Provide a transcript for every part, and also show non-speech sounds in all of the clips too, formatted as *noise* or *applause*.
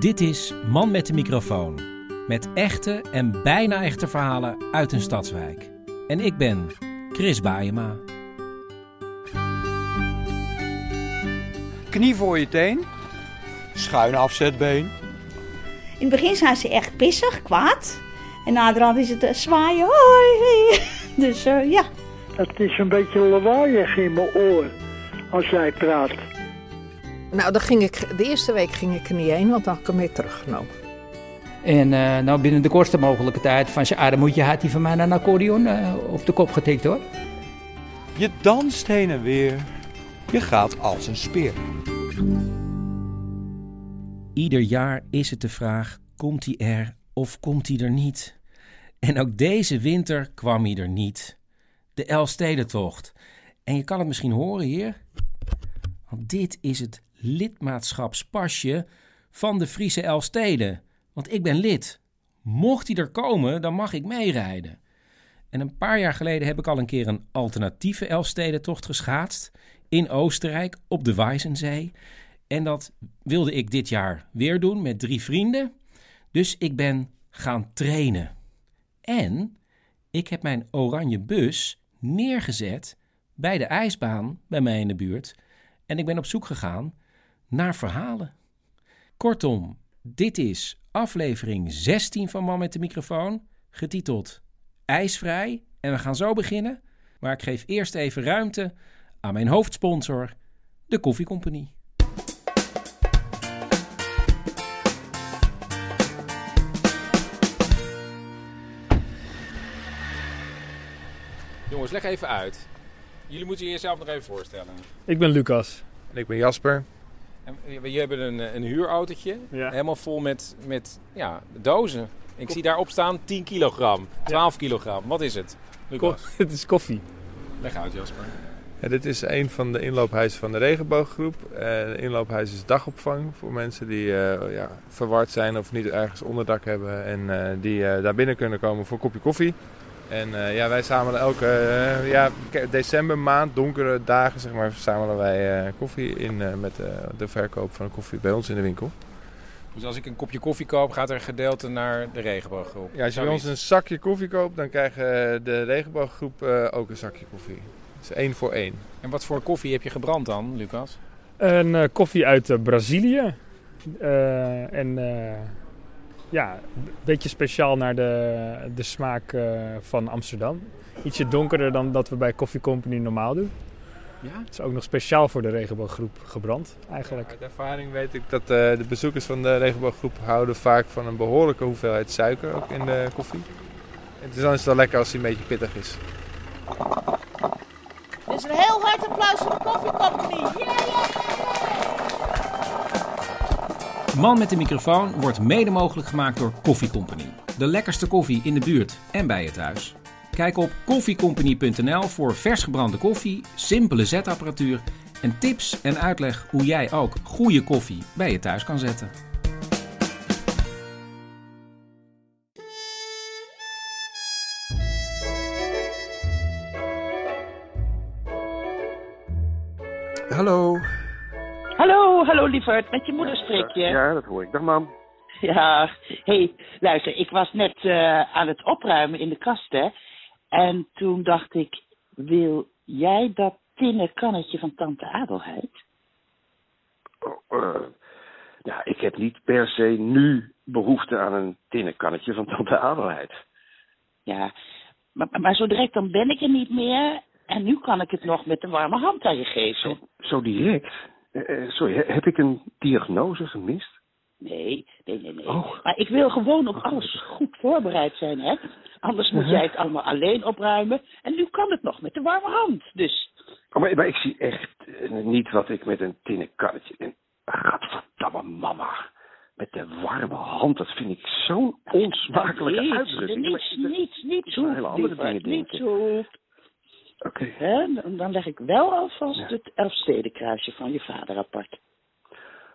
Dit is Man met de microfoon. Met echte en bijna echte verhalen uit een stadswijk. En ik ben Chris Baayema. Knie voor je teen. Schuin afzetbeen. In het begin zijn ze echt pissig, kwaad. En naderhand is het eh, zwaaien. Hoi. *laughs* Dus eh, ja. Het is een beetje lawaaiig in mijn oor als jij praat. Nou, dan ging ik, de eerste week ging ik er niet heen, want dan had ik hem weer teruggenomen. En eh, nou binnen de kortste mogelijke tijd van zijn armoedje had hij van mij een accordeon eh, op de kop getikt hoor. Je danst heen en weer. Je gaat als een speer. Ieder jaar is het de vraag: komt hij er of komt hij er niet? En ook deze winter kwam hij er niet. De Elfstedentocht. En je kan het misschien horen hier. Want dit is het lidmaatschapspasje van de Friese Elfsteden. Want ik ben lid. Mocht hij er komen, dan mag ik meerijden. En een paar jaar geleden heb ik al een keer een alternatieve Elfstedentocht geschaatst. In Oostenrijk, op de Weissensee. En dat wilde ik dit jaar weer doen met drie vrienden. Dus ik ben gaan trainen. En ik heb mijn oranje bus neergezet bij de ijsbaan bij mij in de buurt. En ik ben op zoek gegaan naar verhalen. Kortom, dit is aflevering 16 van Man met de microfoon, getiteld IJsvrij. En we gaan zo beginnen, maar ik geef eerst even ruimte aan mijn hoofdsponsor, de Koffiecompagnie. Jongens, leg even uit. Jullie moeten jezelf nog even voorstellen. Ik ben Lucas. En ik ben Jasper. En jullie hebben een, een huurautootje, Ja. helemaal vol met, met ja, dozen. Ik zie daarop staan 10 kilogram, 12 kilogram. Wat is het? Lucas, *laughs* Het is koffie. leg uit Jasper. Ja, dit is een van de inloophuizen van de regenbooggroep. Eh, de inloophuis is dagopvang voor mensen die eh, ja, verward zijn of niet ergens onderdak hebben. En eh, die eh, daar binnen kunnen komen voor een kopje koffie. En eh, ja, wij zamelen elke eh, ja, ke- decembermaand, donkere dagen, zeg maar, verzamelen wij eh, koffie in eh, met de verkoop van de koffie bij ons in de winkel. Dus als ik een kopje koffie koop, gaat er een gedeelte naar de regenbooggroep. Ja, als je bij ons een zakje koffie koopt, dan krijgt eh, de regenbooggroep eh, ook een zakje koffie. Dus één voor één. En wat voor koffie heb je gebrand dan, Lucas? Een eh, koffie uit Brazilië. Eh, en eh, ja, een beetje speciaal naar de, de smaak eh, van Amsterdam. Ietsje donkerder dan dat we bij Coffee Company normaal doen. Ja? Het is ook nog speciaal voor de regenbooggroep gebrand eigenlijk. Uit ervaring weet ik dat eh, de bezoekers van de regenbooggroep houden vaak van een behoorlijke hoeveelheid suiker ook in de koffie. En dus dan is het wel lekker als die een beetje pittig is. Dus een heel hard applaus voor de koffiecompagnie. Man met de microfoon wordt mede mogelijk gemaakt door Koffie Company. De lekkerste koffie in de buurt en bij het huis. Kijk op koffiecompany.nl voor vers gebrande koffie, simpele zetapparatuur en tips en uitleg hoe jij ook goede koffie bij je thuis kan zetten. Hallo. Hallo, hallo lieverd, met je moeder spreek je. Ja, dat hoor ik. Dag mam. Ja, hey, luister, ik was net eh, aan het opruimen in de kast, hè. En toen dacht ik, wil jij dat tinnen kannetje van tante Adelheid? Oh, eh, ja, ik heb niet per se nu behoefte aan een tinnen kannetje van tante Adelheid. Ja, maar, maar zo direct dan ben ik er niet meer. En nu kan ik het nog met de warme hand aan je geven. Zo direct? Eh, eh, sorry, he- heb ik een diagnose gemist? Nee, nee, nee, nee. Oh. Maar ik wil gewoon op alles goed voorbereid zijn, hè? Anders moet jij het allemaal alleen opruimen. En nu kan het nog met de warme hand. Dus Oh, maar, maar ik zie echt eh, niet wat ik met een tinnen kannetje... En, gadverdamme mama. Met de warme hand, dat vind ik zo'n onsmakelijke niets, uitdrukking. niets, niets, niets aan hoeft, niets hoeft. Oké. Dan- leg ik wel alvast het Elfstedenkruisje van je vader apart.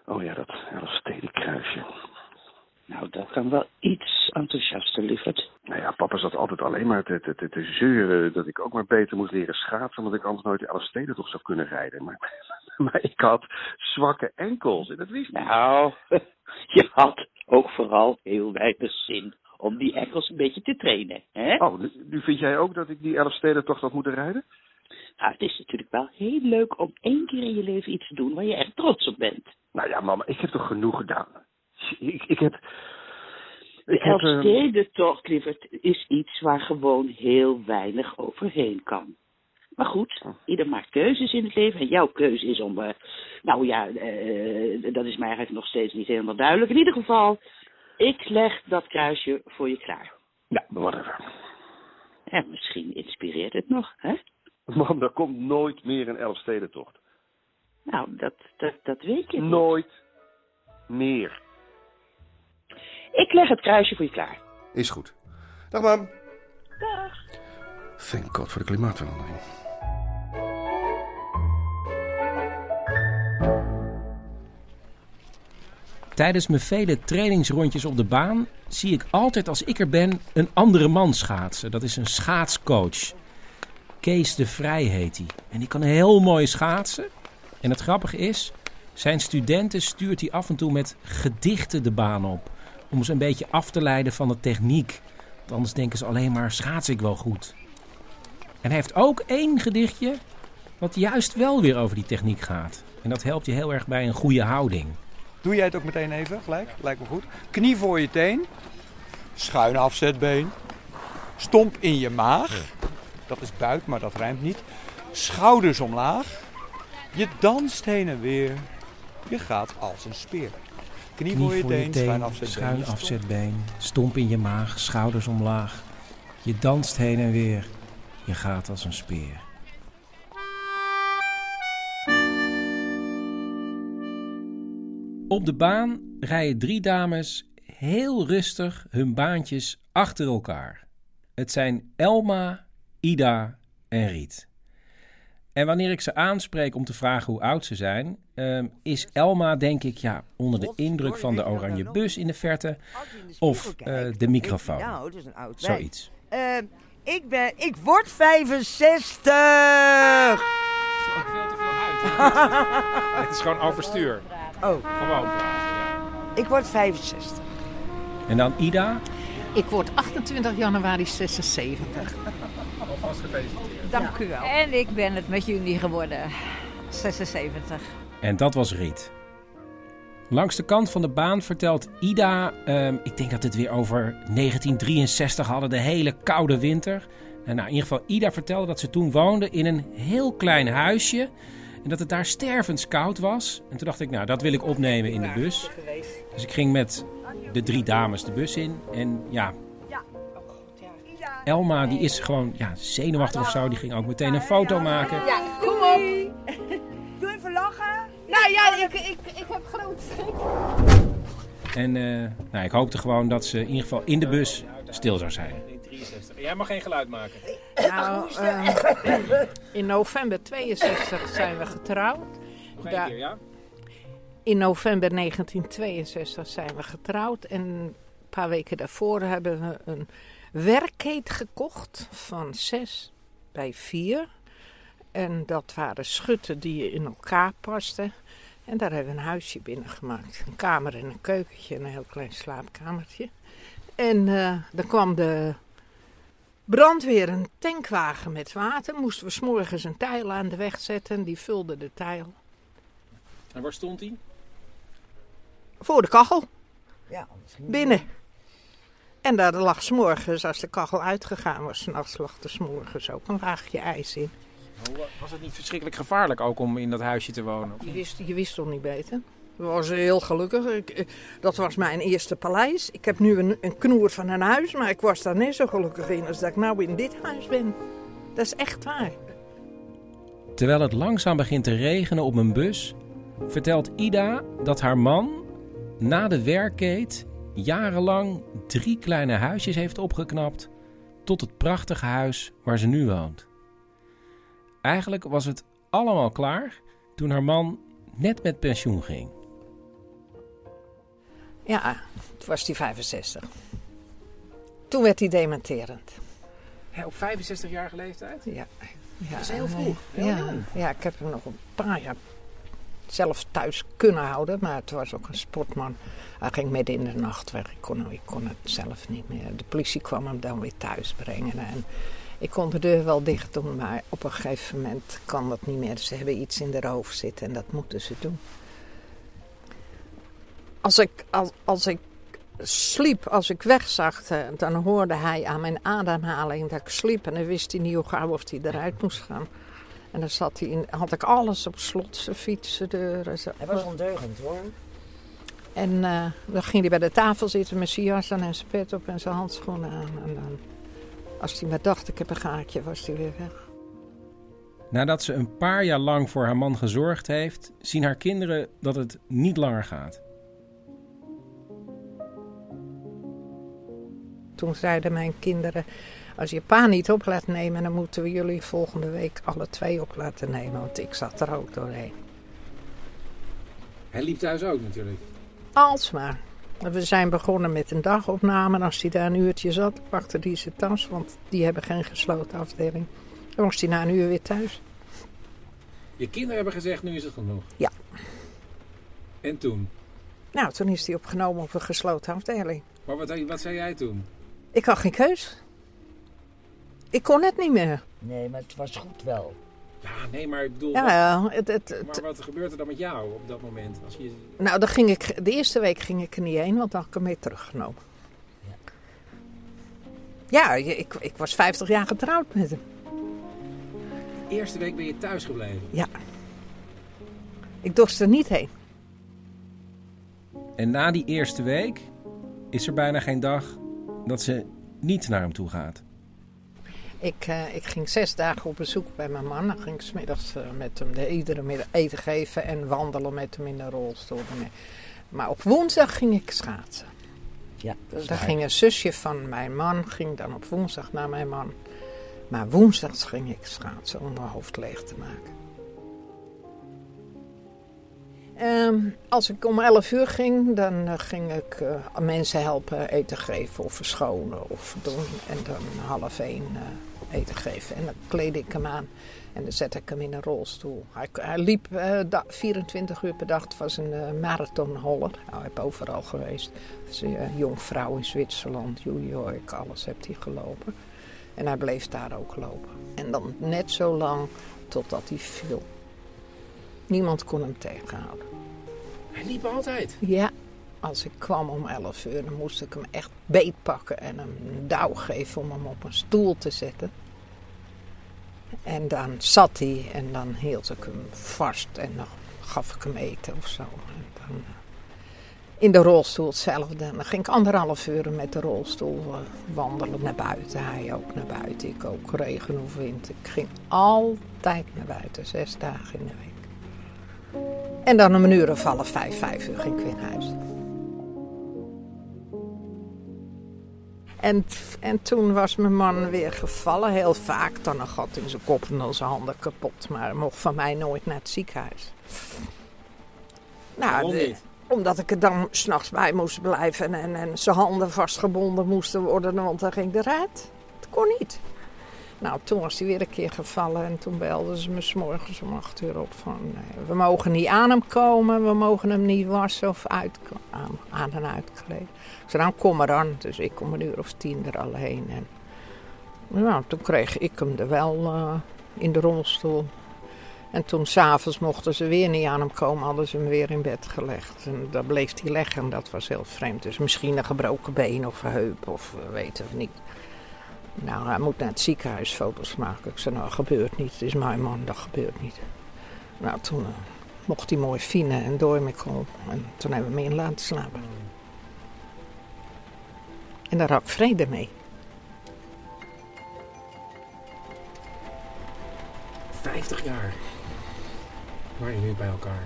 Oh ja, dat Elfstedenkruisje. Nou, dat kan wel iets enthousiaster, lieverd. Nou ja, papa zat altijd alleen maar te, te, te, te zeuren dat ik ook maar beter moest leren schaatsen, omdat ik anders nooit de Elfsteden toch zou kunnen rijden. Maar, *laughs* maar ik had zwakke enkels en dat wist ik. Nou, *laughs* je had ook vooral heel weinig zin om die enkels een beetje te trainen, hè? Oh, nu, nu vind jij ook dat ik die Elfsteden toch had moeten rijden? Nou, het is natuurlijk wel heel leuk om één keer in je leven iets te doen waar je echt trots op bent. Nou ja, mama, ik heb toch genoeg gedaan. Ik, ik heb... De Ik eh, Elfstedentocht, lieverd, is iets waar gewoon heel weinig overheen kan. Maar goed, ieder maakt keuzes in het leven. En jouw keuze is om... eh, nou ja, eh, dat is mij eigenlijk nog steeds niet helemaal duidelijk. In ieder geval, ik leg dat kruisje voor je klaar. Ja, whatever. En misschien inspireert het nog, hè? Mam, er komt nooit meer een Elfstedentocht. Nou, dat, dat, dat weet je niet. Nooit meer. Ik leg het kruisje voor je klaar. Is goed. Dag, mam. Dag. Thank God voor de klimaatverandering. Tijdens mijn vele trainingsrondjes op de baan zie ik altijd als ik er ben een andere man schaatsen. Dat is een schaatscoach. Kees de Vrij heet hij. En die kan heel mooi schaatsen. En het grappige is, zijn studenten stuurt hij af en toe met gedichten de baan op. Om ze een beetje af te leiden van de techniek. Want anders denken ze alleen maar schaats ik wel goed. En hij heeft ook één gedichtje wat juist wel weer over die techniek gaat. En dat helpt je heel erg bij een goede houding. Doe jij het ook meteen even, gelijk? Lijkt me goed. Knie voor je teen. Schuin afzetbeen. Stomp in je maag. Dat is buik, maar dat rijmt niet. Schouders omlaag. Je danst heen en weer. Je gaat als een speer. Knie, voor je teen, schuin afzetbeen. schuin stomp in je maag, schouders omlaag. Je danst heen en weer, je gaat als een speer. Op de baan rijden drie dames heel rustig hun baantjes achter elkaar. Het zijn Elma, Ida en Riet. En wanneer ik ze aanspreek om te vragen hoe oud ze zijn, ehm, is Elma denk ik ja, onder de indruk van de oranje bus in de verte of eh, de microfoon. Nou, dat is een oud Zoiets. Eh, ik ben, ik word 65! Het is gewoon overstuur. Oh. Gewoon. Ik word 65. En dan Ida. Ik word 28 januari 76. Alvast gefeliciteerd. Dank u wel. En ik ben het met jullie geworden. 76. En dat was Riet. Langs de kant van de baan vertelt Ida, ehm, ik denk dat het weer over 1963 hadden, de hele koude winter. En nou, in ieder geval, Ida vertelde dat ze toen woonde in een heel klein huisje. En dat het daar stervenskoud was. En toen dacht ik, nou, dat wil ik opnemen in de bus. Dus ik ging met de drie dames de bus in. En ja, Elma die is gewoon ja, zenuwachtig of zo. Die ging ook meteen een foto maken. Ja, kom op. *laughs* Doe even lachen. Nou ja, ik, ik, ik heb groot schrik. En eh, nou, ik hoopte gewoon dat ze in ieder geval in de bus stil zou zijn. 63. Jij mag geen geluid maken. Nou, eh, in november 62 zijn we getrouwd. Nog één Da- keer, ja? In november 1962 zijn we getrouwd. En een paar weken daarvoor hebben we een werkkeet gekocht van 6 bij 4. En dat waren schutten die in elkaar pasten. En daar hebben we een huisje binnen gemaakt. Een kamer en een keukentje en een heel klein slaapkamertje. En eh, dan kwam de Brandweer een tankwagen met water. Moesten we s'morgens een tijl aan de weg zetten. Die vulde de tijl. En waar stond hij? Voor de kachel. Ja, Binnen. En daar lag s'morgens, als de kachel uitgegaan was, s'nachts lag er s'morgens ook een laagje ijs in. Was het niet verschrikkelijk gevaarlijk ook om in dat huisje te wonen? Je wist, je wist toch niet beter? We waren heel gelukkig. Ik, eh, dat was mijn eerste paleis. Ik heb nu een, een knoer van een huis, maar ik was daar net zo gelukkig in als dat ik nou in dit huis ben. Dat is echt waar. Terwijl het langzaam begint te regenen op een bus, vertelt Ida dat haar man na de werkkeet jarenlang drie kleine huisjes heeft opgeknapt tot het prachtige huis waar ze nu woont. Eigenlijk was het allemaal klaar toen haar man net met pensioen ging. Ja, toen was hij 65. Toen werd hij dementerend. op 65-jarige leeftijd? Ja. ja. Dat is heel vroeg. Heel ja, jong. ja, ik heb hem nog een paar jaar zelf thuis kunnen houden. Maar het was ook een sportman. Hij ging midden in de nacht weg. Ik kon, ik kon het zelf niet meer. De politie kwam hem dan weer thuis brengen. En ik kon de deur wel dicht doen, maar op een gegeven moment kan dat niet meer. Ze hebben iets in haar hoofd zitten en dat moeten ze doen. Als ik, als, als ik sliep, als ik wegzag, eh, dan hoorde hij aan mijn ademhaling dat ik sliep. En dan wist hij niet hoe gauw of hij eruit moest gaan. En dan zat hij in, had ik alles op slot, zijn fiets, zijn deuren. Zijn... Hij was ondeugend hoor. En eh, dan ging hij bij de tafel zitten met zijn jas aan en zijn pet op en zijn handschoenen aan. En dan, als hij maar dacht, ik heb een gaatje, was hij weer weg. Nadat ze een paar jaar lang voor haar man gezorgd heeft, zien haar kinderen dat het niet langer gaat. Toen zeiden mijn kinderen, als je pa niet op laat nemen, dan moeten we jullie volgende week alle twee op laten nemen. Want ik zat er ook doorheen. Hij liep thuis ook natuurlijk. Alsmaar. We zijn begonnen met een dagopname. En als hij daar een uurtje zat, pakte hij zijn tas. Want die hebben geen gesloten afdeling. Dan was hij na een uur weer thuis. Je kinderen hebben gezegd, nu is het genoeg. Ja. En toen? Nou, toen is hij opgenomen op een gesloten afdeling. Maar wat, wat zei jij toen? Ik had geen keus. Ik kon het niet meer. Nee, maar het was goed wel. Ja, nee, maar ik bedoel... Ja, wat- ja, het, het, het- maar wat gebeurt er dan met jou op dat moment? Als je... Nou, dan ging ik, de eerste week ging ik er niet heen, want dan had ik hem mee teruggenomen. Ja, je- ik, ik was 50 jaar getrouwd met hem. De eerste week ben je thuis gebleven. Ja. Ik dorst er niet heen. En na die eerste week is er bijna geen dag dat ze niet naar hem toe gaat. Ik, eh, ik ging zes dagen op bezoek bij mijn man. Dan ging ik 's middags eh, met hem de, iedere middag eten geven en wandelen met hem in de rolstoel. Maar op woensdag ging ik schaatsen. Ja, dat is Daar waar. ging een zusje van mijn man, ging dan op woensdag naar mijn man. Maar woensdags ging ik schaatsen om mijn hoofd leeg te maken. Ehm, als ik om 11 uur ging, dan eh, ging ik eh, mensen helpen eten geven of verschonen of doen. En dan half één eh, eten geven. En dan kleedde ik hem aan en dan zette ik hem in een rolstoel. Hij, liep eh, da- 24 uur per dag. Het was een marathonholler. Nou, hij heb overal geweest. Dus, jong vrouw in Zwitserland, New York, alles heeft hij gelopen. En hij bleef daar ook lopen. En dan net zo lang totdat hij viel. Niemand kon hem tegenhouden. Hij liep altijd. Ja, als ik kwam om 11 uur, dan moest ik hem echt beetpakken en hem een douw geven om hem op een stoel te zetten. En dan zat hij en dan hield ik hem vast en dan gaf ik hem eten of zo. En dan, eh, in de rolstoel hetzelfde. En dan ging ik anderhalf uur met de rolstoel eh, wandelen naar buiten. Hij ook naar buiten, ik ook, regen of wind. Ik ging altijd naar buiten, zes dagen in de week. En dan om een uur of half vijf, vijf uur ging ik weer naar huis. En, en toen was mijn man weer gevallen, heel vaak. Dan een gat in zijn kop en dan zijn handen kapot. Maar hij mocht van mij nooit naar het ziekenhuis. Nou, de- omdat ik er dan s'nachts bij moest blijven en, en zijn handen vastgebonden moesten worden, want dan ging eruit. Het kon niet. Nou, toen was hij weer een keer gevallen en toen belden ze me s'morgens om acht uur op van... eh, we mogen niet aan hem komen, we mogen hem niet wassen of uit, aan, aan en uitkleden. Ik zei, nou kom maar dan. Dus ik kom een uur of tien er al heen. En Nou, toen kreeg ik hem er wel uh, in de rolstoel. En toen s'avonds mochten ze weer niet aan hem komen, hadden ze hem weer in bed gelegd. En daar bleef hij leggen en dat was heel vreemd. Dus misschien een gebroken been of een heup of uh, weet het niet. Nou, hij moet naar het ziekenhuis foto's maken. Ik zei, nou, dat gebeurt niet. Het is mijn man, dat gebeurt niet. Nou, toen uh, mocht hij mooi fine en doormikkel. En toen hebben we hem in laten slapen. En daar had ik vrede mee. Vijftig jaar waren jullie bij elkaar?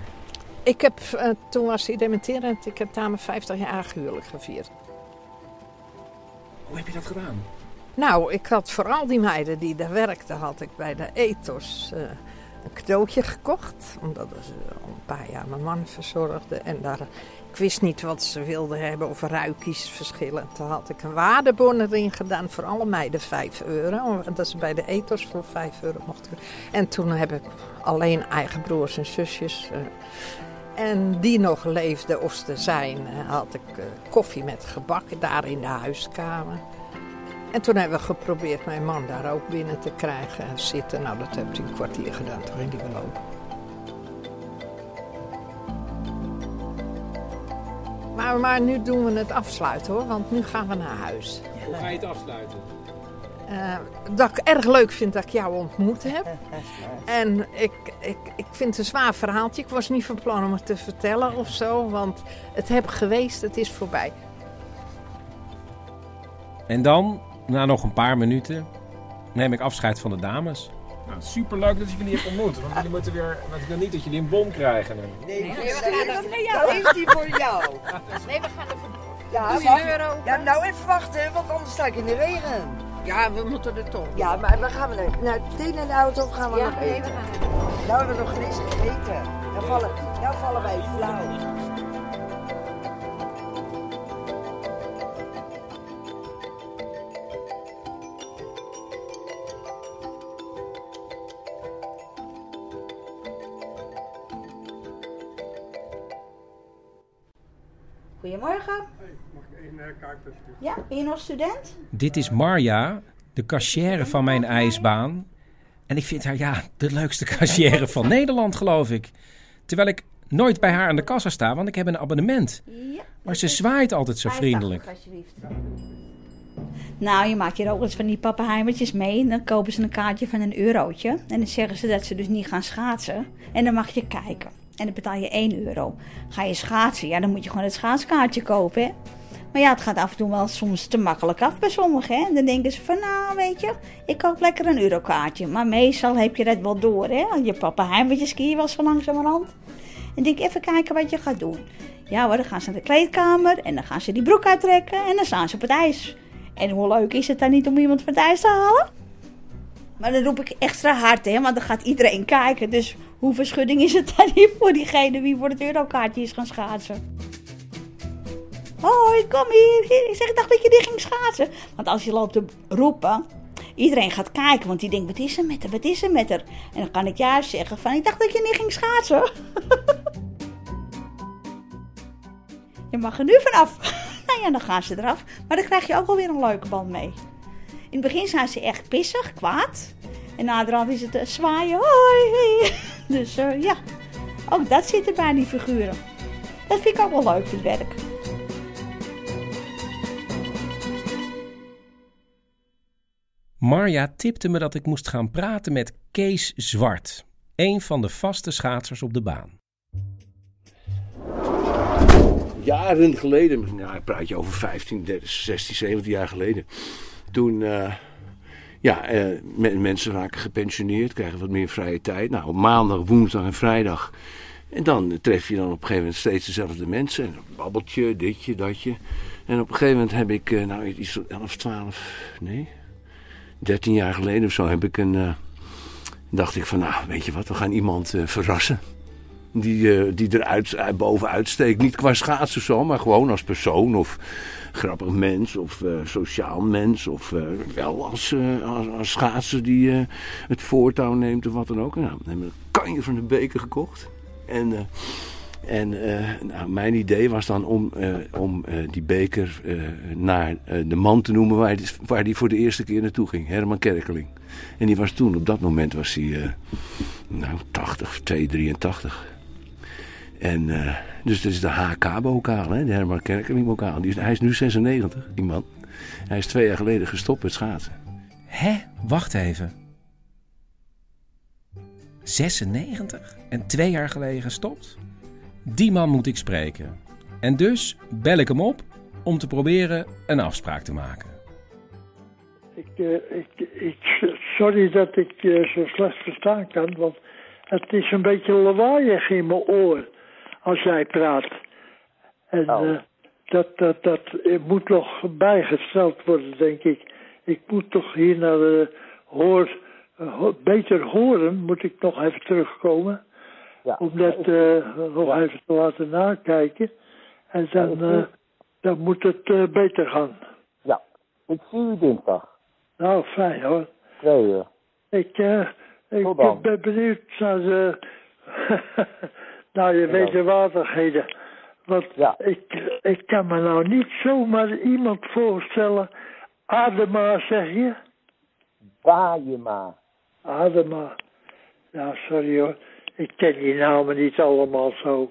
Ik heb, uh, toen was hij dementerend, ik heb samen 50 jaar huwelijk gevierd. Hoe heb je dat gedaan? Nou, ik had voor al die meiden die daar werkten, had ik bij de ethos uh, een cadeautje gekocht. Omdat ze al een paar jaar mijn man verzorgde. En daar, ik wist niet wat ze wilden hebben of ruikies verschillen. Toen had ik een waardebon erin gedaan voor alle meiden 5 euro. Dat ze bij de ethos voor 5 euro mochten. En toen heb ik alleen eigen broers en zusjes. Uh, en die nog leefden of ze zijn, had ik koffie met gebak daar in de huiskamer. En toen hebben we geprobeerd mijn man daar ook binnen te krijgen en zitten. Nou, dat heeft hij een kwartier gedaan, toen ging hij weer lopen. Maar, maar nu doen we het afsluiten hoor, want nu gaan we naar huis. Hoe ga je het afsluiten? Uh, dat ik erg leuk vind dat ik jou ontmoet heb. *laughs* En ik, ik, ik vind het een zwaar verhaaltje. Ik was niet van plan om het te vertellen of zo, want het heb geweest, het is voorbij. En dan, na nog een paar minuten, neem ik afscheid van de dames. Nou, superleuk dat je jullie hebt ontmoet. Want jullie moeten weer. Want ik wil niet dat jullie een bom krijgen. Nee, nee, we gaan er naar jou. Dat is die voor jou. *laughs* Nee, we gaan er voor. Ja, ja, nou even wachten, want anders sta ik in de regen. Ja, we moeten er toch. Ja, maar we gaan we naar meteen in de auto of gaan we ja, nog nee, eten? we gaan Nou hebben we nog geen eens gegeten. Nou vallen, nou vallen wij flauw. Ja, ben je nog student? Dit is Marja, de cashier van mijn ijsbaan. En ik vind haar, ja, de leukste cashier van Nederland, geloof ik. Terwijl ik nooit bij haar aan de kassa sta, want ik heb een abonnement. Ja. Maar ze zwaait altijd zo vriendelijk. alsjeblieft. Nou, je maakt hier ook eens van die pappenheimertjes mee. En dan kopen ze een kaartje van een eurotje. En dan zeggen ze dat ze dus niet gaan schaatsen. En dan mag je kijken. En dan betaal je 1 euro. Ga je schaatsen, ja, dan moet je gewoon het schaatskaartje kopen, hè. Maar ja, het gaat af en toe wel soms te makkelijk af bij sommigen, hè. Dan denken ze van, nou, weet je, ik koop lekker een eurokaartje. Maar meestal heb je dat wel door, hè. Je pappenheimertjes ski je wel zo langzamerhand. En denk even kijken wat je gaat doen. Ja hoor, dan gaan ze naar de kleedkamer en dan gaan ze die broek uittrekken en dan staan ze op het ijs. En hoe leuk is het dan niet om iemand van het ijs te halen? Maar dan roep ik extra hard, hè, want dan gaat iedereen kijken. Dus hoeveel schudding is het dan niet voor diegene wie voor het eurokaartje is gaan schaatsen? Hoi, kom hier. Ik zeg, ik dacht dat je die ging schaatsen. Want als je loopt te roepen, iedereen gaat kijken. Want die denkt, wat is er met haar, wat is er met haar? En dan kan ik juist zeggen van, ik dacht dat je niet ging schaatsen. *laughs* je mag er nu vanaf. *laughs* nou ja, dan gaan ze eraf. Maar dan krijg je ook alweer een leuke band mee. In het begin zijn ze echt pissig, kwaad. En naderhand is het uh, zwaaien. Hoi. *laughs* dus uh, ja, ook dat zit er bij die figuren. Dat vind ik ook wel leuk, het werk. Marja tipte me dat ik moest gaan praten met Kees Zwart, een van de vaste schaatsers op de baan. Jaren geleden, nou, ik praat je over 15, 16, 17 jaar geleden. Toen, uh, ja, uh, mensen raken gepensioneerd, krijgen wat meer vrije tijd. Nou, maandag, woensdag en vrijdag. En dan tref je dan op een gegeven moment steeds dezelfde mensen. En een babbeltje, ditje, datje. En op een gegeven moment heb ik, uh, nou, iets 11, 12, nee, 13 jaar geleden of zo, heb ik een. Uh, dacht ik van, nou, weet je wat, we gaan iemand uh, verrassen. Die, uh, die eruit uh, bovenuit steekt. Niet qua schaats of zo, maar gewoon als persoon of grappig mens of sociaal mens. Of wel als, als, als schaatser die het voortouw neemt of wat dan ook. Nou, dan hebben we een kanje van de beker gekocht. En En eh, nou, mijn idee was dan om, eh, om eh, die beker naar de man te noemen waar die, waar voor de eerste keer naartoe ging. Herman Kerkeling. En die was toen, op dat moment was hij, nou, 80, 283. En eh, dus dat is de HK-bokaal, de Herman Kerkeling-bokaal. Hij is nu 96, die man. Hij is twee jaar geleden gestopt met schaatsen. Hè? Wacht even. 96? En twee jaar geleden gestopt? Die man moet ik spreken. En dus bel ik hem op om te proberen een afspraak te maken. Ik, eh, ik, ik, *laughs* sorry dat ik eh, zo slecht verstaan kan, want het is een beetje lawaaiig in mijn oor als jij praat. En eh, dat, dat, dat moet nog bijgesteld worden, denk ik. Ik moet toch hier naar de hoor, ho- beter horen, moet ik nog even terugkomen. Om dat eh, nog even te laten nakijken. En dan, eh, dan moet het eh, beter gaan. Ja, ik zie u dinsdag. Nou, fijn hoor. Twee uur. Ik, eh, ik ben benieuwd naar de, *laughs* naar je wederwaardigheden. Want ik, ik kan me nou niet zomaar iemand voorstellen. Adema zeg je? Bajema. Adema. Ja, sorry hoor. Ik ken die namen niet allemaal zo.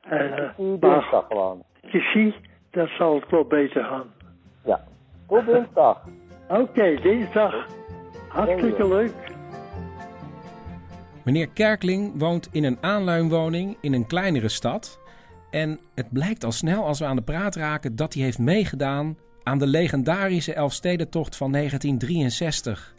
En, zie u maar dinsdag gewoon. je ziet, dan zal het wel beter gaan. Ja. Tot dinsdag. Oké, dinsdag. Hartstikke leuk. Meneer Kerkling woont in een aanluimwoning in een kleinere stad. En het blijkt al snel als we aan de praat raken dat hij heeft meegedaan aan de legendarische Elfstedentocht van 1963.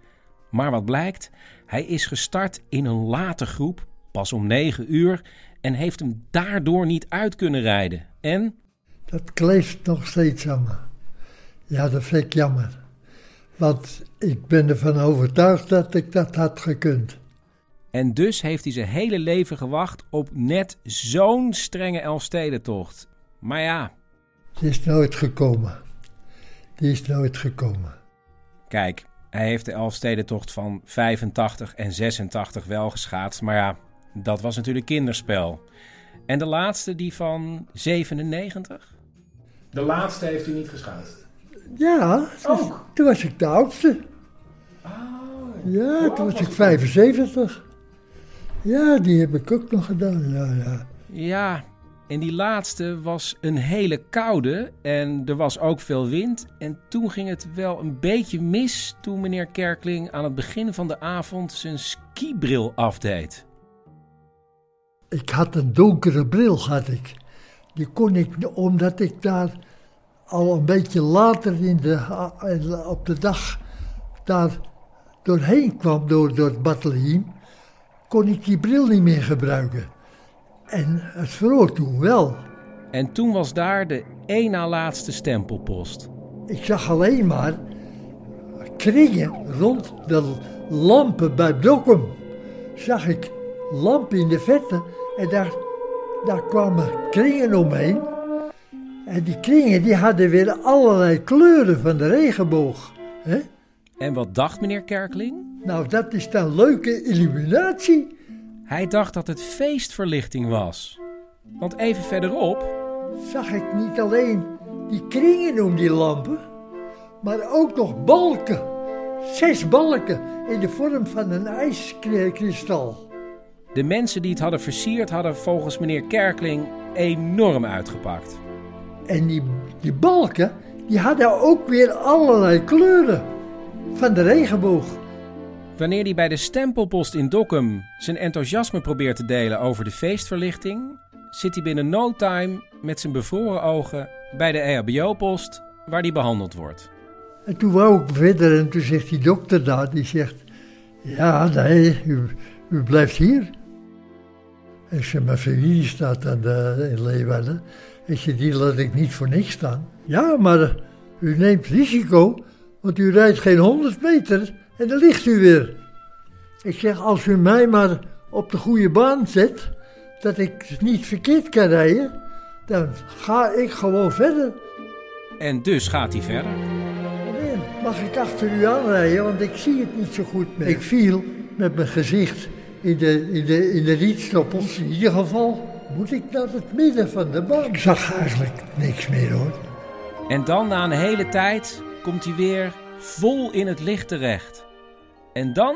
Maar wat blijkt? Hij is gestart in een late groep, pas om 9 uur, en heeft hem daardoor niet uit kunnen rijden. En Dat kleeft nog steeds aan me. Ja, dat vind ik jammer. Want ik ben ervan overtuigd dat ik dat had gekund. En dus heeft hij zijn hele leven gewacht op net zo'n strenge Elfstedentocht. Maar ja, Die is nooit gekomen. Die is nooit gekomen. kijk, hij heeft de Elfstedentocht van 85 en 86 wel geschaatst. Maar ja, dat was natuurlijk kinderspel. En de laatste, die van 97? De laatste heeft u niet geschaatst? Ja, dus- toen was ik de oudste. Ja, toen was ik 75. Ja, die heb ik ook nog gedaan. Ja, ja. Ja, en die laatste was een hele koude en er was ook veel wind. En toen ging het wel een beetje mis toen meneer Kerkling aan het begin van de avond zijn skibril afdeed. Ik had een donkere bril, had ik. Die kon ik, omdat ik daar al een beetje later in de, op de dag daar doorheen kwam, door, door het kon ik die bril niet meer gebruiken. En het verroor toen wel. En toen was daar de één na laatste stempelpost. Ik zag alleen maar kringen rond de lampen bij Dokkum. Zag ik lampen in de verte en daar, daar kwamen kringen omheen. En die kringen die hadden weer allerlei kleuren van de regenboog. Hè? En wat dacht meneer Kerkling? Nou, dat is dan leuke illuminatie. Hij dacht dat het feestverlichting was. Want even verderop Zag ik niet alleen die kringen om die lampen, maar ook nog balken. Zes balken in de vorm van een ijskristal. De mensen die het hadden versierd hadden volgens meneer Kerkling enorm uitgepakt. En die, die balken, die hadden ook weer allerlei kleuren van de regenboog. Wanneer hij bij de stempelpost in Dokkum zijn enthousiasme probeert te delen over de feestverlichting, zit hij binnen no time met zijn bevroren ogen bij de EHBO-post waar hij behandeld wordt. En toen wou ik verder en toen zegt die dokter daar, die zegt, ja nee, u, u blijft hier. Ik zeg, mijn familie staat aan de, in Leeuwarden. Ik zeg, die laat ik niet voor niks staan. Ja, maar u neemt risico, want u rijdt geen 100 meter en dan ligt u weer. Ik zeg, als u mij maar op de goede baan zet, dat ik niet verkeerd kan rijden, dan ga ik gewoon verder. En dus gaat hij verder. Meneer, mag ik achter u aanrijden, want ik zie het niet zo goed meer. Ik viel met mijn gezicht in de, in de, in de rietstoppels, in ieder geval moet ik naar het midden van de baan. Ik zag eigenlijk niks meer hoor. En dan na een hele tijd komt hij weer vol in het licht terecht. En dan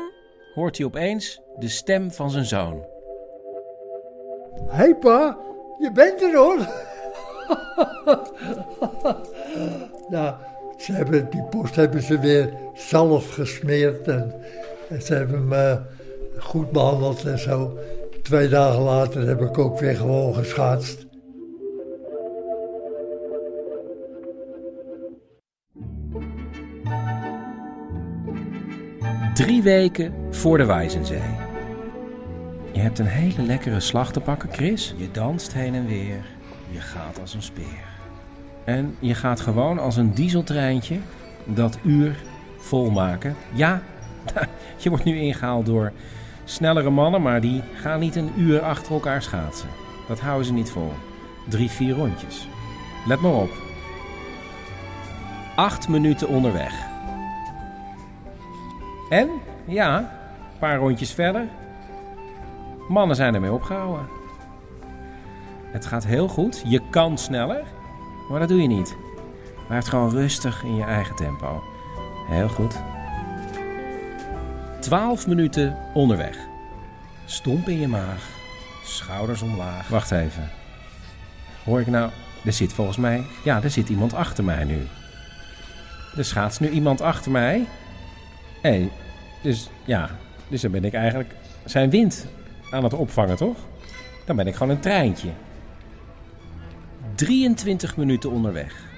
hoort hij opeens de stem van zijn zoon. Hé hey pa, je bent er hoor. *laughs* nou, ze hebben, die post hebben ze weer zalf gesmeerd en, en ze hebben me goed behandeld en zo. Twee dagen later heb ik ook weer gewoon geschaatst. Drie weken voor de Wijzenzee. Je hebt een hele lekkere slag te pakken, Chris. Je danst heen en weer. Je gaat als een speer. En je gaat gewoon als een dieseltreintje dat uur volmaken. Ja, *laughs* je wordt nu ingehaald door snellere mannen, maar die gaan niet een uur achter elkaar schaatsen. Dat houden ze niet vol. Drie, vier rondjes. Let maar op. Acht minuten onderweg. En, ja, een paar rondjes verder. Mannen zijn ermee opgehouden. Het gaat heel goed. Je kan sneller, maar dat doe je niet. Blijf gewoon rustig in je eigen tempo. Heel goed. 12 minuten onderweg. Stomp in je maag. Schouders omlaag. Wacht even. Hoor ik nou... Er zit volgens mij... Ja, er zit iemand achter mij nu. Er schaats nu iemand achter mij. Hé, dus ja... Dus dan ben ik eigenlijk zijn wind aan het opvangen, toch? Dan ben ik gewoon een treintje. 23 minuten onderweg.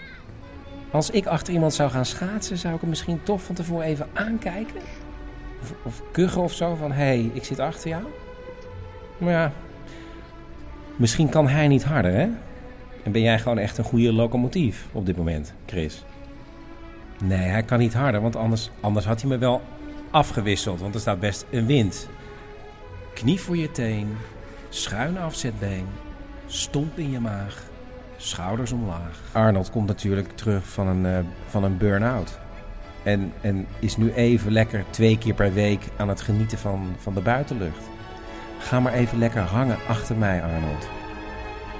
Als ik achter iemand zou gaan schaatsen, zou ik hem misschien toch van tevoren even aankijken. Of, of kuchen of zo, van hé, hey, ik zit achter jou. Maar ja, misschien kan hij niet harder, hè? En ben jij gewoon echt een goede locomotief op dit moment, Chris? Nee, hij kan niet harder, want anders, anders had hij me wel afgewisseld. Want er staat best een wind. Knie voor je teen, schuin afzetbeen, stomp in je maag, schouders omlaag. Arnold komt natuurlijk terug van een, uh, van een burn-out. En, en is nu even lekker twee keer per week aan het genieten van, van de buitenlucht. Ga maar even lekker hangen achter mij, Arnold.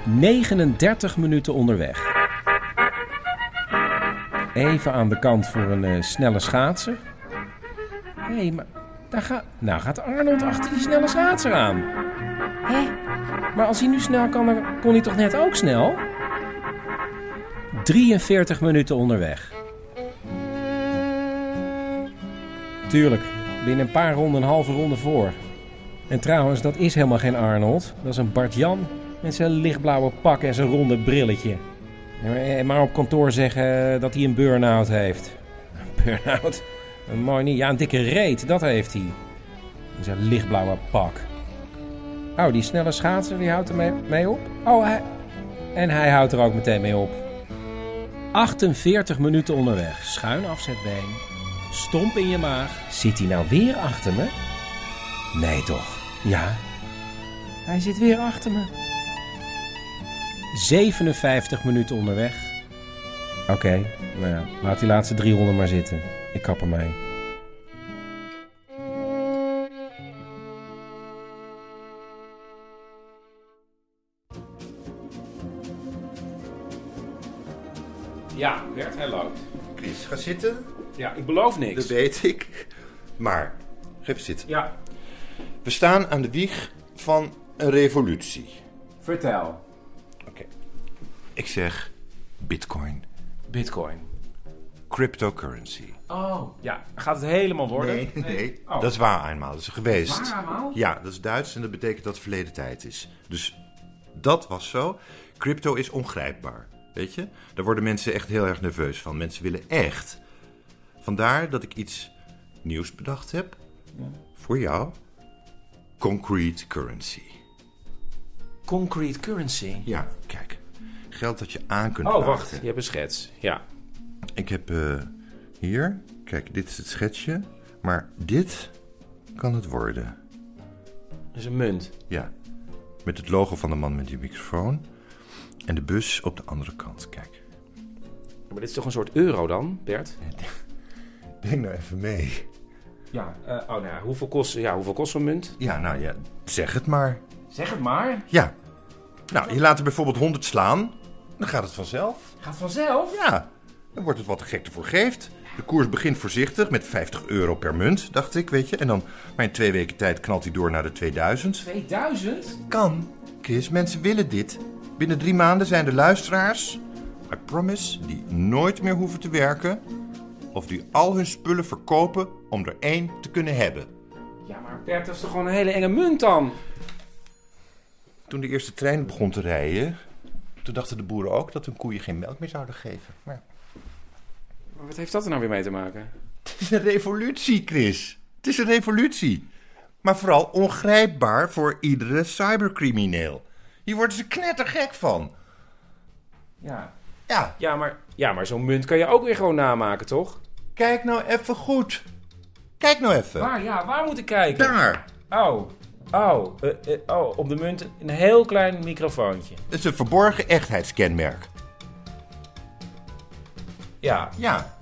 39 minuten onderweg. Even aan de kant voor een uh, snelle schaatser. Hé, hey, maar daar gaat... Nou gaat Arnold achter die snelle schaatser aan. Hé? Maar als hij nu snel kan, dan kon hij toch net ook snel? 43 minuten onderweg. Tuurlijk, binnen een paar ronden een halve ronde voor. En trouwens, dat is helemaal geen Arnold. Dat is een Bart-Jan met zijn lichtblauwe pak en zijn ronde brilletje. Maar op kantoor zeggen dat hij een burn-out heeft. Burn-out? Mooi niet. Ja, een dikke reet, dat heeft hij. In zijn lichtblauwe pak. Oh, die snelle schaatser, die houdt er mee, mee op? Oh, hij... En hij houdt er ook meteen mee op. 48 minuten onderweg. Schuin afzetbeen. Stomp in je maag. Zit hij nou weer achter me? Nee toch? Ja. Hij zit weer achter me. 57 minuten onderweg. Oké, okay, nou ja, laat die laatste 300 maar zitten. Ik kap ermee. Ja, Bert, hij loopt. Chris, ga zitten. Ja, ik beloof niks. Dat weet ik. Maar, ga even zitten. Ja. We staan aan de wieg van een revolutie. Vertel. Oké. Ik zeg bitcoin. Bitcoin. Cryptocurrency. Oh, ja. Gaat het helemaal worden? Nee, nee. nee. Oh. Dat is waar eenmaal. Dat is geweest. Waar eenmaal? Ja, dat is Duits en dat betekent dat het verleden tijd is. Dus dat was zo. Crypto is ongrijpbaar. Weet je? Daar worden mensen echt heel erg nerveus van. Mensen willen echt. Vandaar dat ik iets nieuws bedacht heb. Ja. Voor jou. Concrete currency. Concrete currency? Ja, kijk. Geld dat je aan kunt Oh, wacht. Je hebt een schets. Ja. Ik heb uh, hier... Kijk, dit is het schetsje. Maar dit kan het worden. Dat is een munt? Ja. Met het logo van de man met die microfoon. En de bus op de andere kant, kijk. Maar dit is toch een soort euro dan, Bert? Denk nou even mee. Ja, uh, oh nou ja, hoeveel kost, ja, hoeveel kost zo'n munt? Ja, nou ja, zeg het maar. Zeg het maar? Ja. Nou, je laat er bijvoorbeeld 100 slaan, dan gaat het vanzelf. Gaat vanzelf? Ja, dan wordt het wat de gek ervoor geeft. De koers begint voorzichtig met 50 euro per munt, dacht ik, weet je. En dan maar in twee weken tijd knalt hij door naar de 2000. 2000? Kan. Chris, mensen willen dit. Binnen drie maanden zijn de luisteraars, I promise, die nooit meer hoeven te werken. Of die al hun spullen verkopen om er één te kunnen hebben. Ja, maar Bert, dat is toch gewoon een hele enge munt dan? Toen de eerste trein begon te rijden, toen dachten de boeren ook dat hun koeien geen melk meer zouden geven. Maar Maar wat heeft dat er nou weer mee te maken? Het is een revolutie, Chris. Het is een revolutie. Maar vooral ongrijpbaar voor iedere cybercrimineel. Hier worden ze knettergek van. Ja. Ja. Ja, maar, ja, maar zo'n munt kan je ook weer gewoon namaken, toch? Kijk nou even goed. Kijk nou even. Waar, ja, waar moet ik kijken? Daar. Oh, oh, eh, eh, oh, op de munt een heel klein microfoontje. Het is een verborgen echtheidskenmerk. Ja. Ja.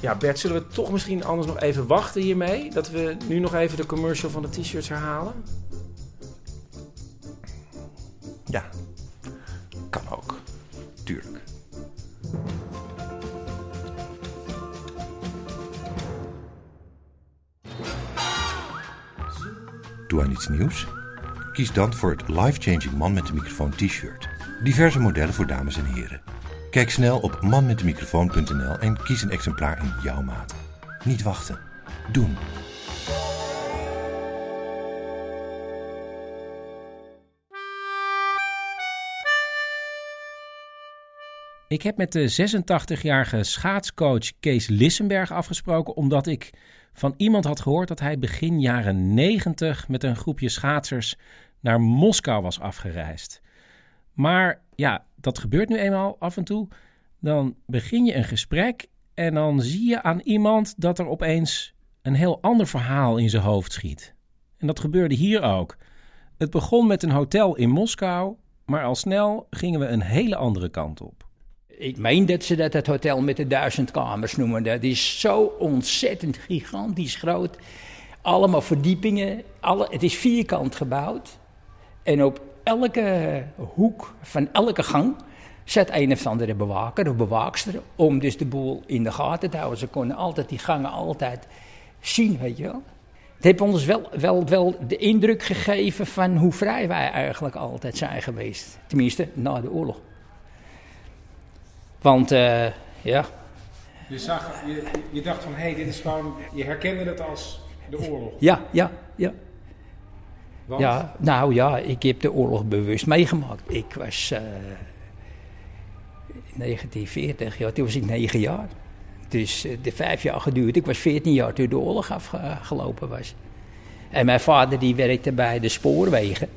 Ja, Bert, zullen we toch misschien anders nog even wachten hiermee? Dat we nu nog even de commercial van de t-shirts herhalen? Ja. Kan ook. Tuurlijk. Doe aan iets nieuws? Kies dan voor het life-changing man met de microfoon t-shirt. Diverse modellen voor dames en heren. Kijk snel op manmetdemicrofoon.nl en kies een exemplaar in jouw maat. Niet wachten. Doen. Ik heb met de 86-jarige schaatscoach Kees Lissenberg afgesproken omdat ik van iemand had gehoord dat hij begin jaren 90 met een groepje schaatsers naar Moskou was afgereisd. Maar ja, dat gebeurt nu eenmaal af en toe. Dan begin je een gesprek en dan zie je aan iemand dat er opeens een heel ander verhaal in zijn hoofd schiet. En dat gebeurde hier ook. Het begon met een hotel in Moskou, maar al snel gingen we een hele andere kant op. Ik meen dat ze dat het hotel met de duizend kamers noemen. Dat is zo ontzettend gigantisch groot. Allemaal verdiepingen. Alle, het is vierkant gebouwd. En op elke hoek van elke gang zat een of andere bewaker of bewaakster. Om dus de boel in de gaten te houden. Ze konden altijd die gangen altijd zien, weet je wel. Het heeft ons wel, wel, wel de indruk gegeven van hoe vrij wij eigenlijk altijd zijn geweest. Tenminste, na de oorlog. Want eh, ja, Je, zag, je, je dacht van, hé, hey, dit is gewoon... Je herkende het als de oorlog. ja, ja, ja. Want? Ja, nou ja, ik heb de oorlog bewust meegemaakt. Ik was eh, in 1940, ja, toen was ik negen jaar. Dus eh, de vijf jaar geduurd. Ik was 14 jaar toen de oorlog afgelopen was. En mijn vader die werkte bij de spoorwegen.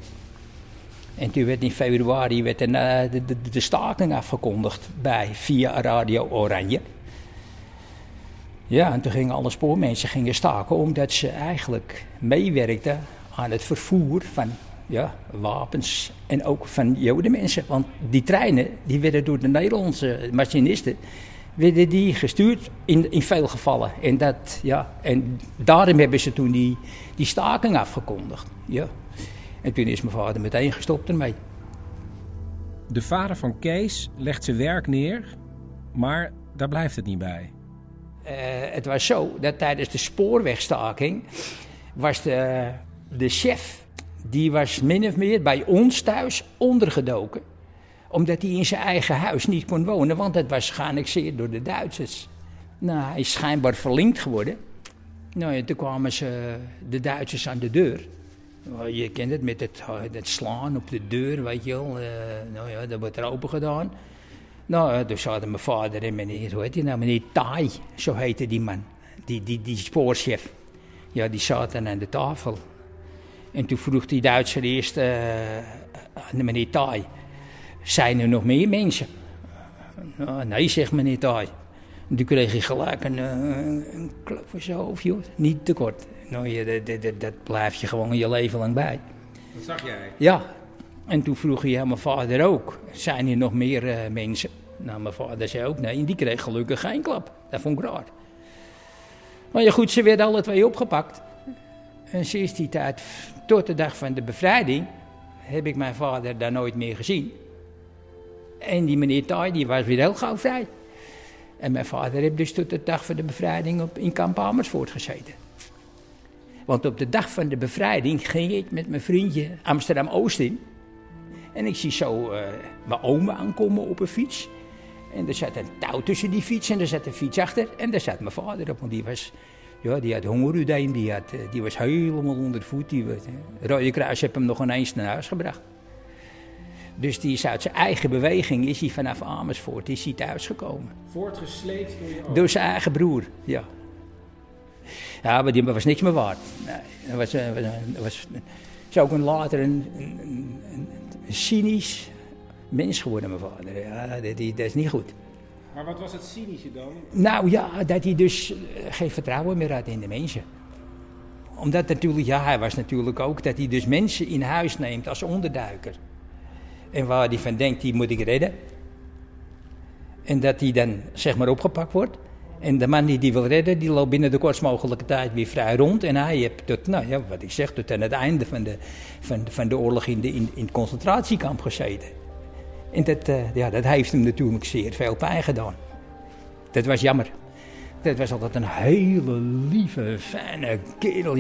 En toen werd in februari werd eh, de, de, de staking afgekondigd bij via Radio Oranje. Ja, en toen gingen alle spoormensen gingen staken omdat ze eigenlijk meewerkten aan het vervoer van ja, wapens en ook van jodenmensen. Want die treinen die werden door de Nederlandse machinisten werden die gestuurd in, in veel gevallen. En, dat, ja, en daarom hebben ze toen die, die staking afgekondigd. Ja. En toen is mijn vader meteen gestopt ermee. De vader van Kees legt zijn werk neer, maar daar blijft het niet bij. Eh, het was zo dat tijdens de spoorwegstaking was de, de chef, die was min of meer bij ons thuis ondergedoken. Omdat hij in zijn eigen huis niet kon wonen, want het was geannexeerd door de Duitsers. Nou, hij is schijnbaar verlinkt geworden. Nou ja, toen kwamen ze, de Duitsers aan de deur. Je kent het met het, het slaan op de deur, weet je wel. Eh, nou ja, dat wordt er open gedaan. Nou, eh, toen zaten mijn vader en meneer, hoe heet nou? Meneer Tai, zo heette die man. Die, die, die spoorchef. Ja, die zaten aan de tafel. En toen vroeg die Duitser eerst eh, aan meneer Tai... Zijn er nog meer mensen? Nou, nee, zegt meneer Tai. En toen kreeg hij gelijk een, eh, een klap voor zijn hoofd, joh. Niet te kort. Nou, je, dat, dat, dat, blijf je gewoon je leven lang bij. Dat zag jij? Ja. En toen vroeg hij aan mijn vader ook, zijn er nog meer eh, mensen? Nou, mijn vader zei ook nee, en die kreeg gelukkig geen klap. Dat vond ik raar. Maar ja goed, ze werden alle twee opgepakt. En sinds die tijd, tot de dag van de bevrijding, heb ik mijn vader daar nooit meer gezien. En die meneer Taai, die was weer heel gauw vrij. En mijn vader heeft dus tot de dag van de bevrijding op, in kamp Amersfoort gezeten. Want op de dag van de bevrijding ging ik met mijn vriendje Amsterdam-Oost in. En ik zie zo eh, mijn oma aankomen op een fiets. En er zat een touw tussen die fiets en er zat een fiets achter. En daar zat mijn vader op, want die was... Ja, die had hongerudijn, die, had, eh, die was helemaal onder de voet. Die, eh, Rode Kruis heeft hem nog ineens naar huis gebracht. Dus die is uit zijn eigen beweging, is hij vanaf Amersfoort, is hij thuisgekomen. Voortgesleept door je oom. Door zijn eigen broer, ja. Ja, maar die was niks meer waard. Nee, dat was, eh, was, is ook een later een, een, een, een cynisch mens geworden, mijn vader. Ja, dat, die- dat is niet goed. Maar wat was het cynische dan? Nou ja, dat hij dus eh, geen vertrouwen meer had in de mensen. Omdat natuurlijk, ja, hij was natuurlijk ook dat hij dus mensen in huis neemt als onderduiker. En waar hij van denkt, die moet ik redden. En dat hij dan zeg maar opgepakt wordt. En de man die die wil redden, die loopt binnen de kortst mogelijke tijd weer vrij rond. En hij heeft tot, nou ja, wat ik zeg, tot aan het einde van de, van, van de oorlog in, de, in, het concentratiekamp gezeten. En dat, eh, ja, dat heeft hem natuurlijk zeer veel pijn gedaan. Dat was jammer. Dat was altijd een hele lieve, fijne kerel.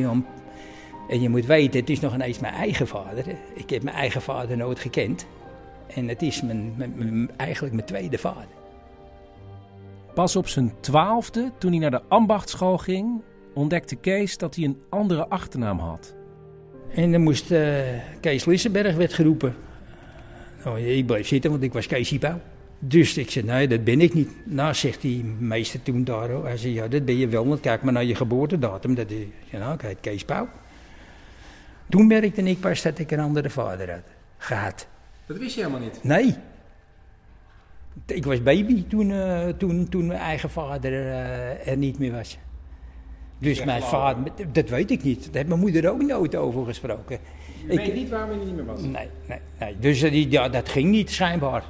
En je moet weten, het is nog ineens mijn eigen vader. Ik heb mijn eigen vader nooit gekend. En het is mijn- eigenlijk mijn tweede vader. Pas op zijn twaalfde, toen hij naar de ambachtschool ging, ontdekte Kees dat hij een andere achternaam had. En dan moest eh, Kees Lissenberg werd geroepen. Nou, ik bleef zitten, want ik was Kees Pauw. Dus ik zei, nee, dat ben ik niet. Nou, zegt die meester toen daar, hij zei, ja, dat ben je wel, want kijk maar naar je geboortedatum. Dat is, ik zei, nou, ik heet Kees Pauw. Toen merkte ik pas dat ik een andere vader had gehad. Dat wist je helemaal niet. Nee. Ik was baby toen, eh, toen, toen mijn eigen vader eh, er niet meer was. Dus mijn vader, dat weet ik niet. Daar heeft mijn moeder ook nooit over gesproken. Je weet niet waarom hij niet meer was. Nee, nee, nee. Dus eh, die, ja, dat ging niet schijnbaar.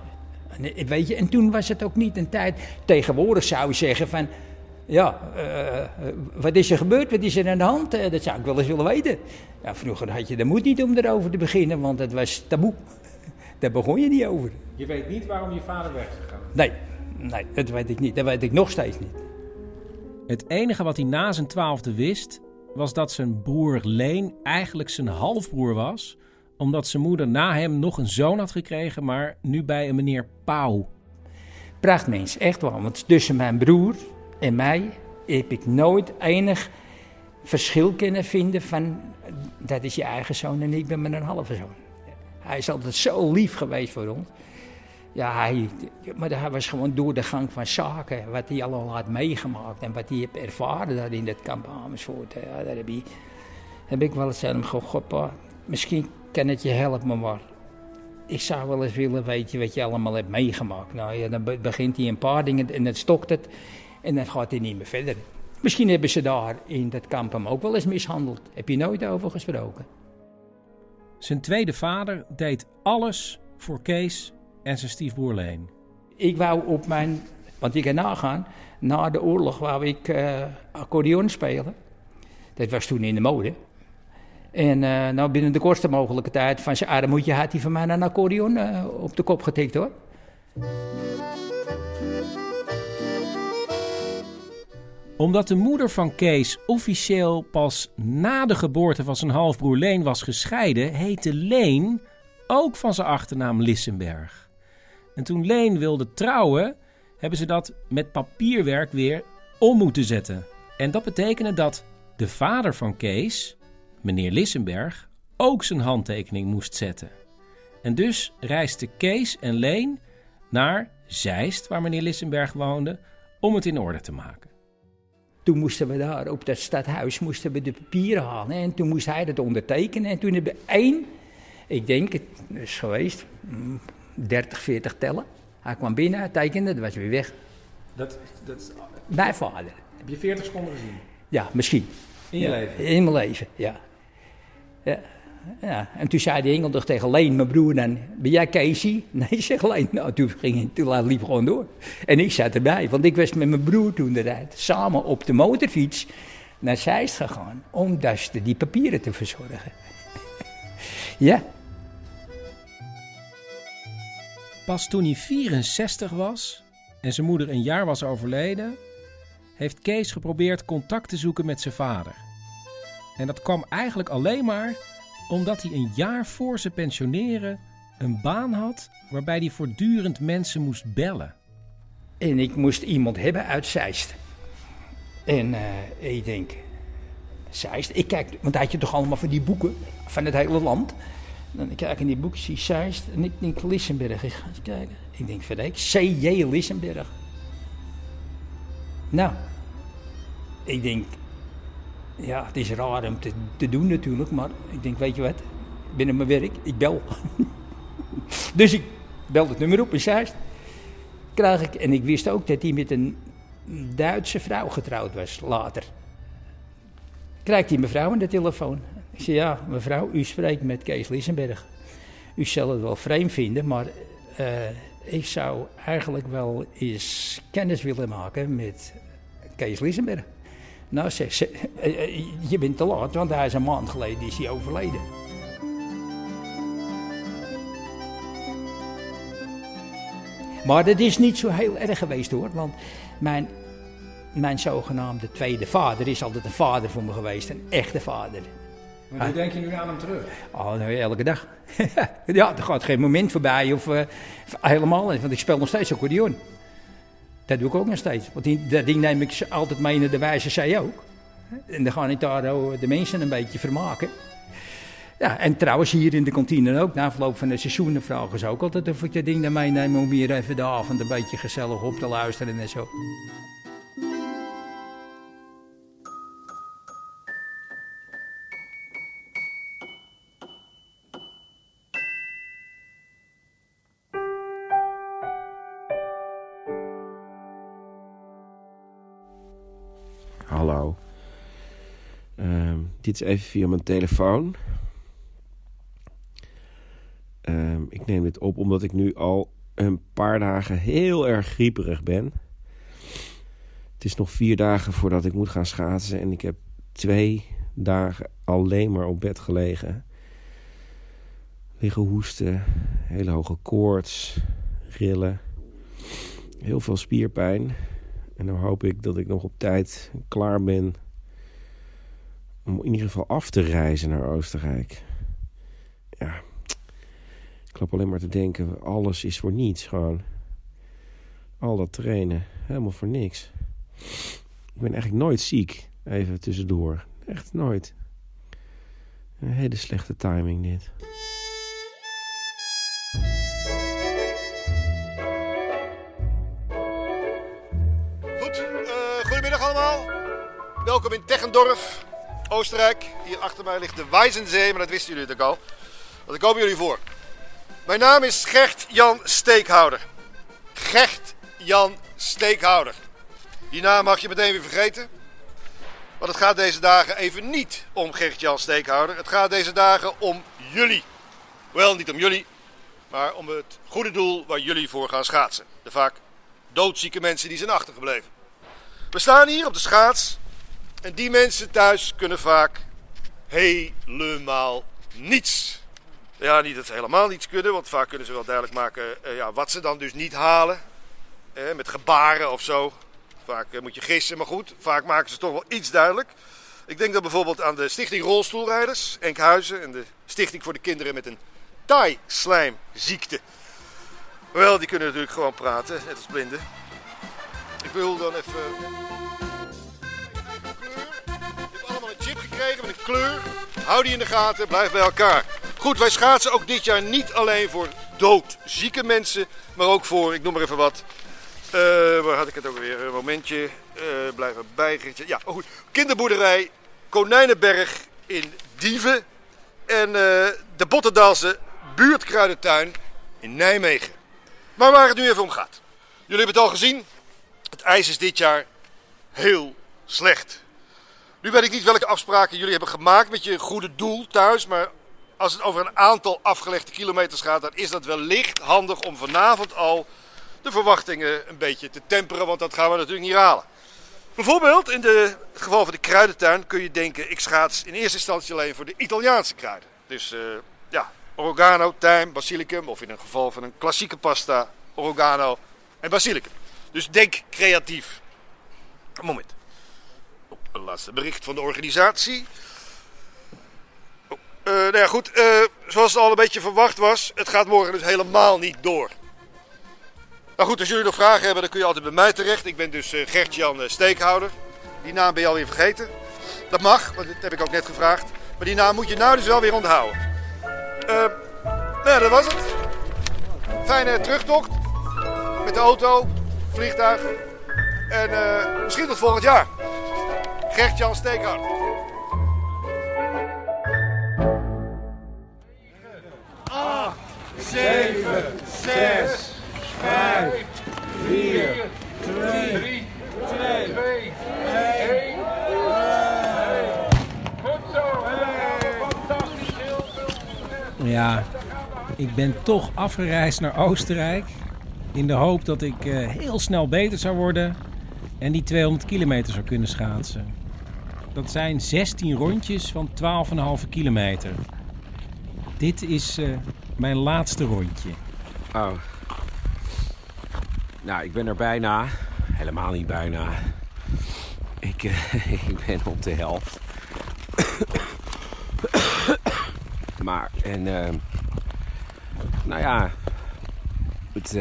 En, weet je, en toen was het ook niet een tijd. Tegenwoordig zou je zeggen van. Ja, wat is er gebeurd? Wat is er aan de hand? Dat zou ik wel eens willen weten. Ja, vroeger had je de moed niet om erover te beginnen, want het was taboe. Daar begon je niet over. Je weet niet waarom je vader weg is gegaan. Nee, nee, dat weet ik niet. Dat weet ik nog steeds niet. Het enige wat hij na zijn twaalfde wist, was dat zijn broer Leen eigenlijk zijn halfbroer was, omdat zijn moeder na hem nog een zoon had gekregen, maar nu bij een meneer Pauw. Prachtmens, echt wel. Want tussen mijn broer en mij heb ik nooit enig verschil kunnen vinden van... dat is je eigen zoon en ik ben mijn halve zoon. Hij is altijd zo lief geweest voor ons. Ja, hij, maar hij was gewoon door de gang van zaken, wat hij allemaal had meegemaakt en wat hij heeft ervaren daar in dat kamp Amersfoort. Ja, daar heb, ik wel eens aan hem gezegd, "God, pa, misschien kan het je helpen, maar ik zou wel eens willen weten wat je allemaal hebt meegemaakt. Nou ja, dan be- begint hij een paar dingen en dan stokt het en dan gaat hij niet meer verder. Misschien hebben ze daar in dat kamp hem ook wel eens mishandeld. Heb je nooit over gesproken? Zijn tweede vader deed alles voor Kees en zijn stiefbroer Leen. Ik wou op mijn, want ik kan nagaan, na de oorlog wou ik eh, accordeon spelen. Dat was toen in de mode. En eh, nou binnen de kortste mogelijke tijd van zijn armoedje had hij van mij een accordeon eh, op de kop getikt hoor. Omdat de moeder van Kees officieel pas na de geboorte van zijn halfbroer Leen was gescheiden, heette Leen ook van zijn achternaam Lissenberg. En toen Leen wilde trouwen, hebben ze dat met papierwerk weer om moeten zetten. En dat betekende dat de vader van Kees, meneer Lissenberg, ook zijn handtekening moest zetten. En dus reisden Kees en Leen naar Zeist, waar meneer Lissenberg woonde, om het in orde te maken. Toen moesten we daar op dat stadhuis moesten we de papieren halen. En toen moest hij dat ondertekenen. En toen hebben we één, ik denk het is geweest, mm, 30, 40 tellen. Hij kwam binnen, hij tekende, dat was weer weg. Dat, dat, Mijn vader. heb je 40 seconden gezien? Ja, misschien. In je Ja, leven? In mijn leven, ja. ja. Ja, en toen zei de toch tegen Leen, mijn broer, dan, ben jij Casey? Nee, zegt Leen. Nou, toen, ging, toen liep gewoon door. En ik zat erbij, want ik was met mijn broer toen de tijd samen op de motorfiets naar Zeist gegaan om dus die papieren te verzorgen. *laughs* ja. Pas toen hij 64 was en zijn moeder een jaar was overleden, heeft Kees geprobeerd contact te zoeken met zijn vader. En dat kwam eigenlijk alleen maar omdat hij een jaar voor zijn pensioneren een baan had waarbij hij voortdurend mensen moest bellen. En ik moest iemand hebben uit Zeist. En eh, ik denk, Zeist, ik kijk, want hij had je toch allemaal van die boeken van het hele land. Kijk ik in die boeken, zie Zeist en ik denk Lissenberg. Ik ga eens kijken. Ik denk, verrek, C.J. Lissenberg. Nou, ik denk, ja, het is raar om te, te doen natuurlijk, maar ik denk, weet je wat, binnen mijn werk, ik bel. *laughs* dus ik bel het nummer op in Zeist. Krijg ik, en ik wist ook dat hij met een Duitse vrouw getrouwd was, later. Krijgt die mevrouw aan de telefoon. Ik zei, ja, mevrouw, u spreekt met Kees Lissenberg. U zal het wel vreemd vinden, maar eh, ik zou eigenlijk wel eens kennis willen maken met Kees Lissenberg. Nou, zegt ze, eh, eh, je bent te laat, want hij is een maand geleden is hij overleden. Maar dat is niet zo heel erg geweest hoor, want mijn, mijn zogenaamde tweede vader is altijd een vader voor me geweest, een echte vader. Maar hoe denk je nu aan hem terug? Oh, elke dag. *laughs* ja, er gaat geen moment voorbij of uh, helemaal niet, want ik speel nog steeds accordeon. Dat doe ik ook nog steeds. Want die, dat ding neem ik altijd mee naar de wijze zij ook. En dan ga ik daar de mensen een beetje vermaken. Ja, en trouwens hier in de kantine ook. Na afloop van de seizoenen vragen ze ook altijd of ik dat ding naar meeneem om hier even de avond een beetje gezellig op te luisteren en zo. Dit is even via mijn telefoon. Ehm, ik neem dit op omdat ik nu al een paar dagen heel erg grieperig ben. Het is nog vier dagen voordat ik moet gaan schaatsen en ik heb twee dagen alleen maar op bed gelegen. Liggen hoesten, hele hoge koorts, rillen, heel veel spierpijn. En dan hoop ik dat ik nog op tijd klaar ben om in ieder geval af te reizen naar Oostenrijk. Ja, ik loop alleen maar te denken, alles is voor niets gewoon. Al dat trainen, helemaal voor niks. Ik ben eigenlijk nooit ziek, even tussendoor. Echt nooit. Een hele slechte timing dit. Goed, eh, goedemiddag allemaal. Welkom in Teggendorf, Oostenrijk. Hier achter mij ligt de Weizenzee, maar dat wisten jullie natuurlijk al. Want daar komen jullie voor. Mijn naam is Gert Jan Steekhouder. Gert Jan Steekhouder. Die naam mag je meteen weer vergeten. Want het gaat deze dagen even niet om Gert Jan Steekhouder. Het gaat deze dagen om jullie. Wel, niet om jullie, maar om het goede doel waar jullie voor gaan schaatsen. De vaak doodzieke mensen die zijn achtergebleven. We staan hier op de schaats. En die mensen thuis kunnen vaak helemaal niets. Ja, niet dat ze helemaal niets kunnen, want vaak kunnen ze wel duidelijk maken eh, ja, wat ze dan dus niet halen. Eh, met gebaren of zo. Vaak eh, moet je gissen, maar goed, vaak maken ze toch wel iets duidelijk. Ik denk dan bijvoorbeeld aan de Stichting Rolstoelrijders, Enkhuizen, en de Stichting voor de Kinderen met een taai-slijmziekte. Wel, die kunnen natuurlijk gewoon praten, net als blinden. Ik wil dan even. Kleur. Hou die in de gaten, blijf bij elkaar. Goed, wij schaatsen ook dit jaar niet alleen voor doodzieke mensen, maar ook voor, ik noem maar even wat. eh, waar had ik het ook weer? Een momentje. eh blijf erbij. Ja, oh goed. Kinderboerderij Konijnenberg in Dieven. En eh, de Bottendaalse buurtkruidentuin in Nijmegen. Maar waar het nu even om gaat. Jullie hebben het al gezien. Het ijs is dit jaar heel slecht. Nu weet ik niet welke afspraken jullie hebben gemaakt met je goede doel thuis. Maar als het over een aantal afgelegde kilometers gaat, dan is dat wellicht handig om vanavond al de verwachtingen een beetje te temperen. Want dat gaan we natuurlijk niet halen. Bijvoorbeeld in de, het geval van de kruidentuin kun je denken: ik schaats in eerste instantie alleen voor de Italiaanse kruiden. Dus eh, ja, oregano, tijm, basilicum. Of in een geval van een klassieke pasta, oregano en basilicum. Dus denk creatief. Moment. Laatste bericht van de organisatie. Oh, eh, nou ja, goed. eh, zoals het al een beetje verwacht was, het gaat morgen dus helemaal niet door. Nou goed, als jullie nog vragen hebben, dan kun je altijd bij mij terecht. Ik ben dus eh, Gert-Jan Steekhouder. Die naam ben je alweer vergeten. Dat mag, want dat heb ik ook net gevraagd. Maar die naam moet je nou dus wel weer onthouden. Nou ja, dat was het. Fijne terugtocht. Met de auto, vliegtuig. En misschien tot volgend jaar. Gert-Jan Steekhouder. Acht, zeven, zes, vijf, vier, drie, twee, één. Goed zo, fantastisch, heel veel Ja, ik ben toch afgereisd naar Oostenrijk. In de hoop dat ik eh, heel snel beter zou worden en die 200 kilometer zou kunnen schaatsen. Dat zijn 16 rondjes van 12,5 kilometer. Dit is eh, mijn laatste rondje. Oh. Nou, ik ben er bijna. Helemaal niet bijna. Ik, eh, *laughs* ik ben op de helft. *coughs* maar, en... eh, nou ja... Het,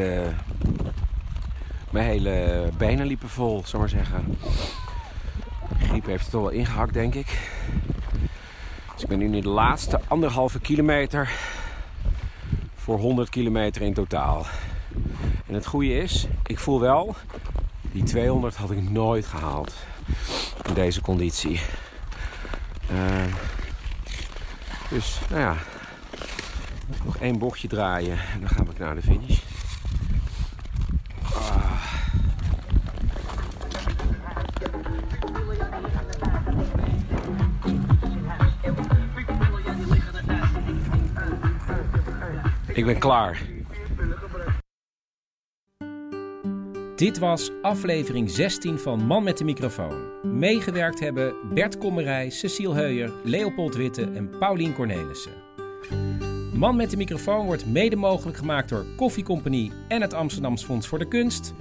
mijn hele benen liepen vol, zal maar zeggen. Griep heeft het toch wel ingehakt, denk ik. Dus ik ben nu in de laatste anderhalve kilometer voor 100 kilometer in totaal. En het goede is, ik voel wel, die 200 had ik nooit gehaald in deze conditie. Eh, dus, nou ja, nog één bochtje draaien en dan gaan we naar de finish. Ik ben klaar. Dit was aflevering 16 van Man met de microfoon. Meegewerkt hebben Bert Kommerij, Cecile Heuyer, Leopold Witte en Paulien Cornelissen. Man met de microfoon wordt mede mogelijk gemaakt door Koffie Compagnie en het Amsterdams Fonds voor de Kunst.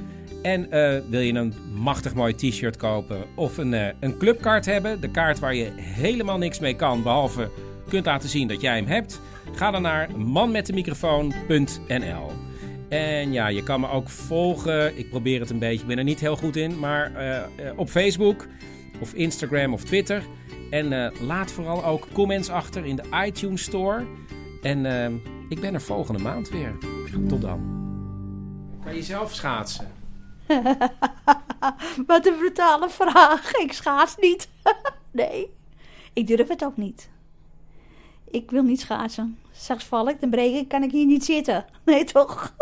En eh, wil je een machtig mooi t-shirt kopen of een, eh, een clubkaart hebben, de kaart waar je helemaal niks mee kan, behalve kunt laten zien dat jij hem hebt, ga dan naar manmetdemicrofoon.nl. En ja, je kan me ook volgen. Ik probeer het een beetje, ik ben er niet heel goed in, maar eh, op Facebook of Instagram of Twitter. En eh, laat vooral ook comments achter in de iTunes Store. En eh, ik ben er volgende maand weer. Tot dan. Kan je zelf schaatsen? *laughs* Wat een brutale vraag. Ik schaats niet. *laughs* nee, ik durf het ook niet. Ik wil niet schaatsen. Straks val ik, dan breek ik, kan ik hier niet zitten. Nee, toch?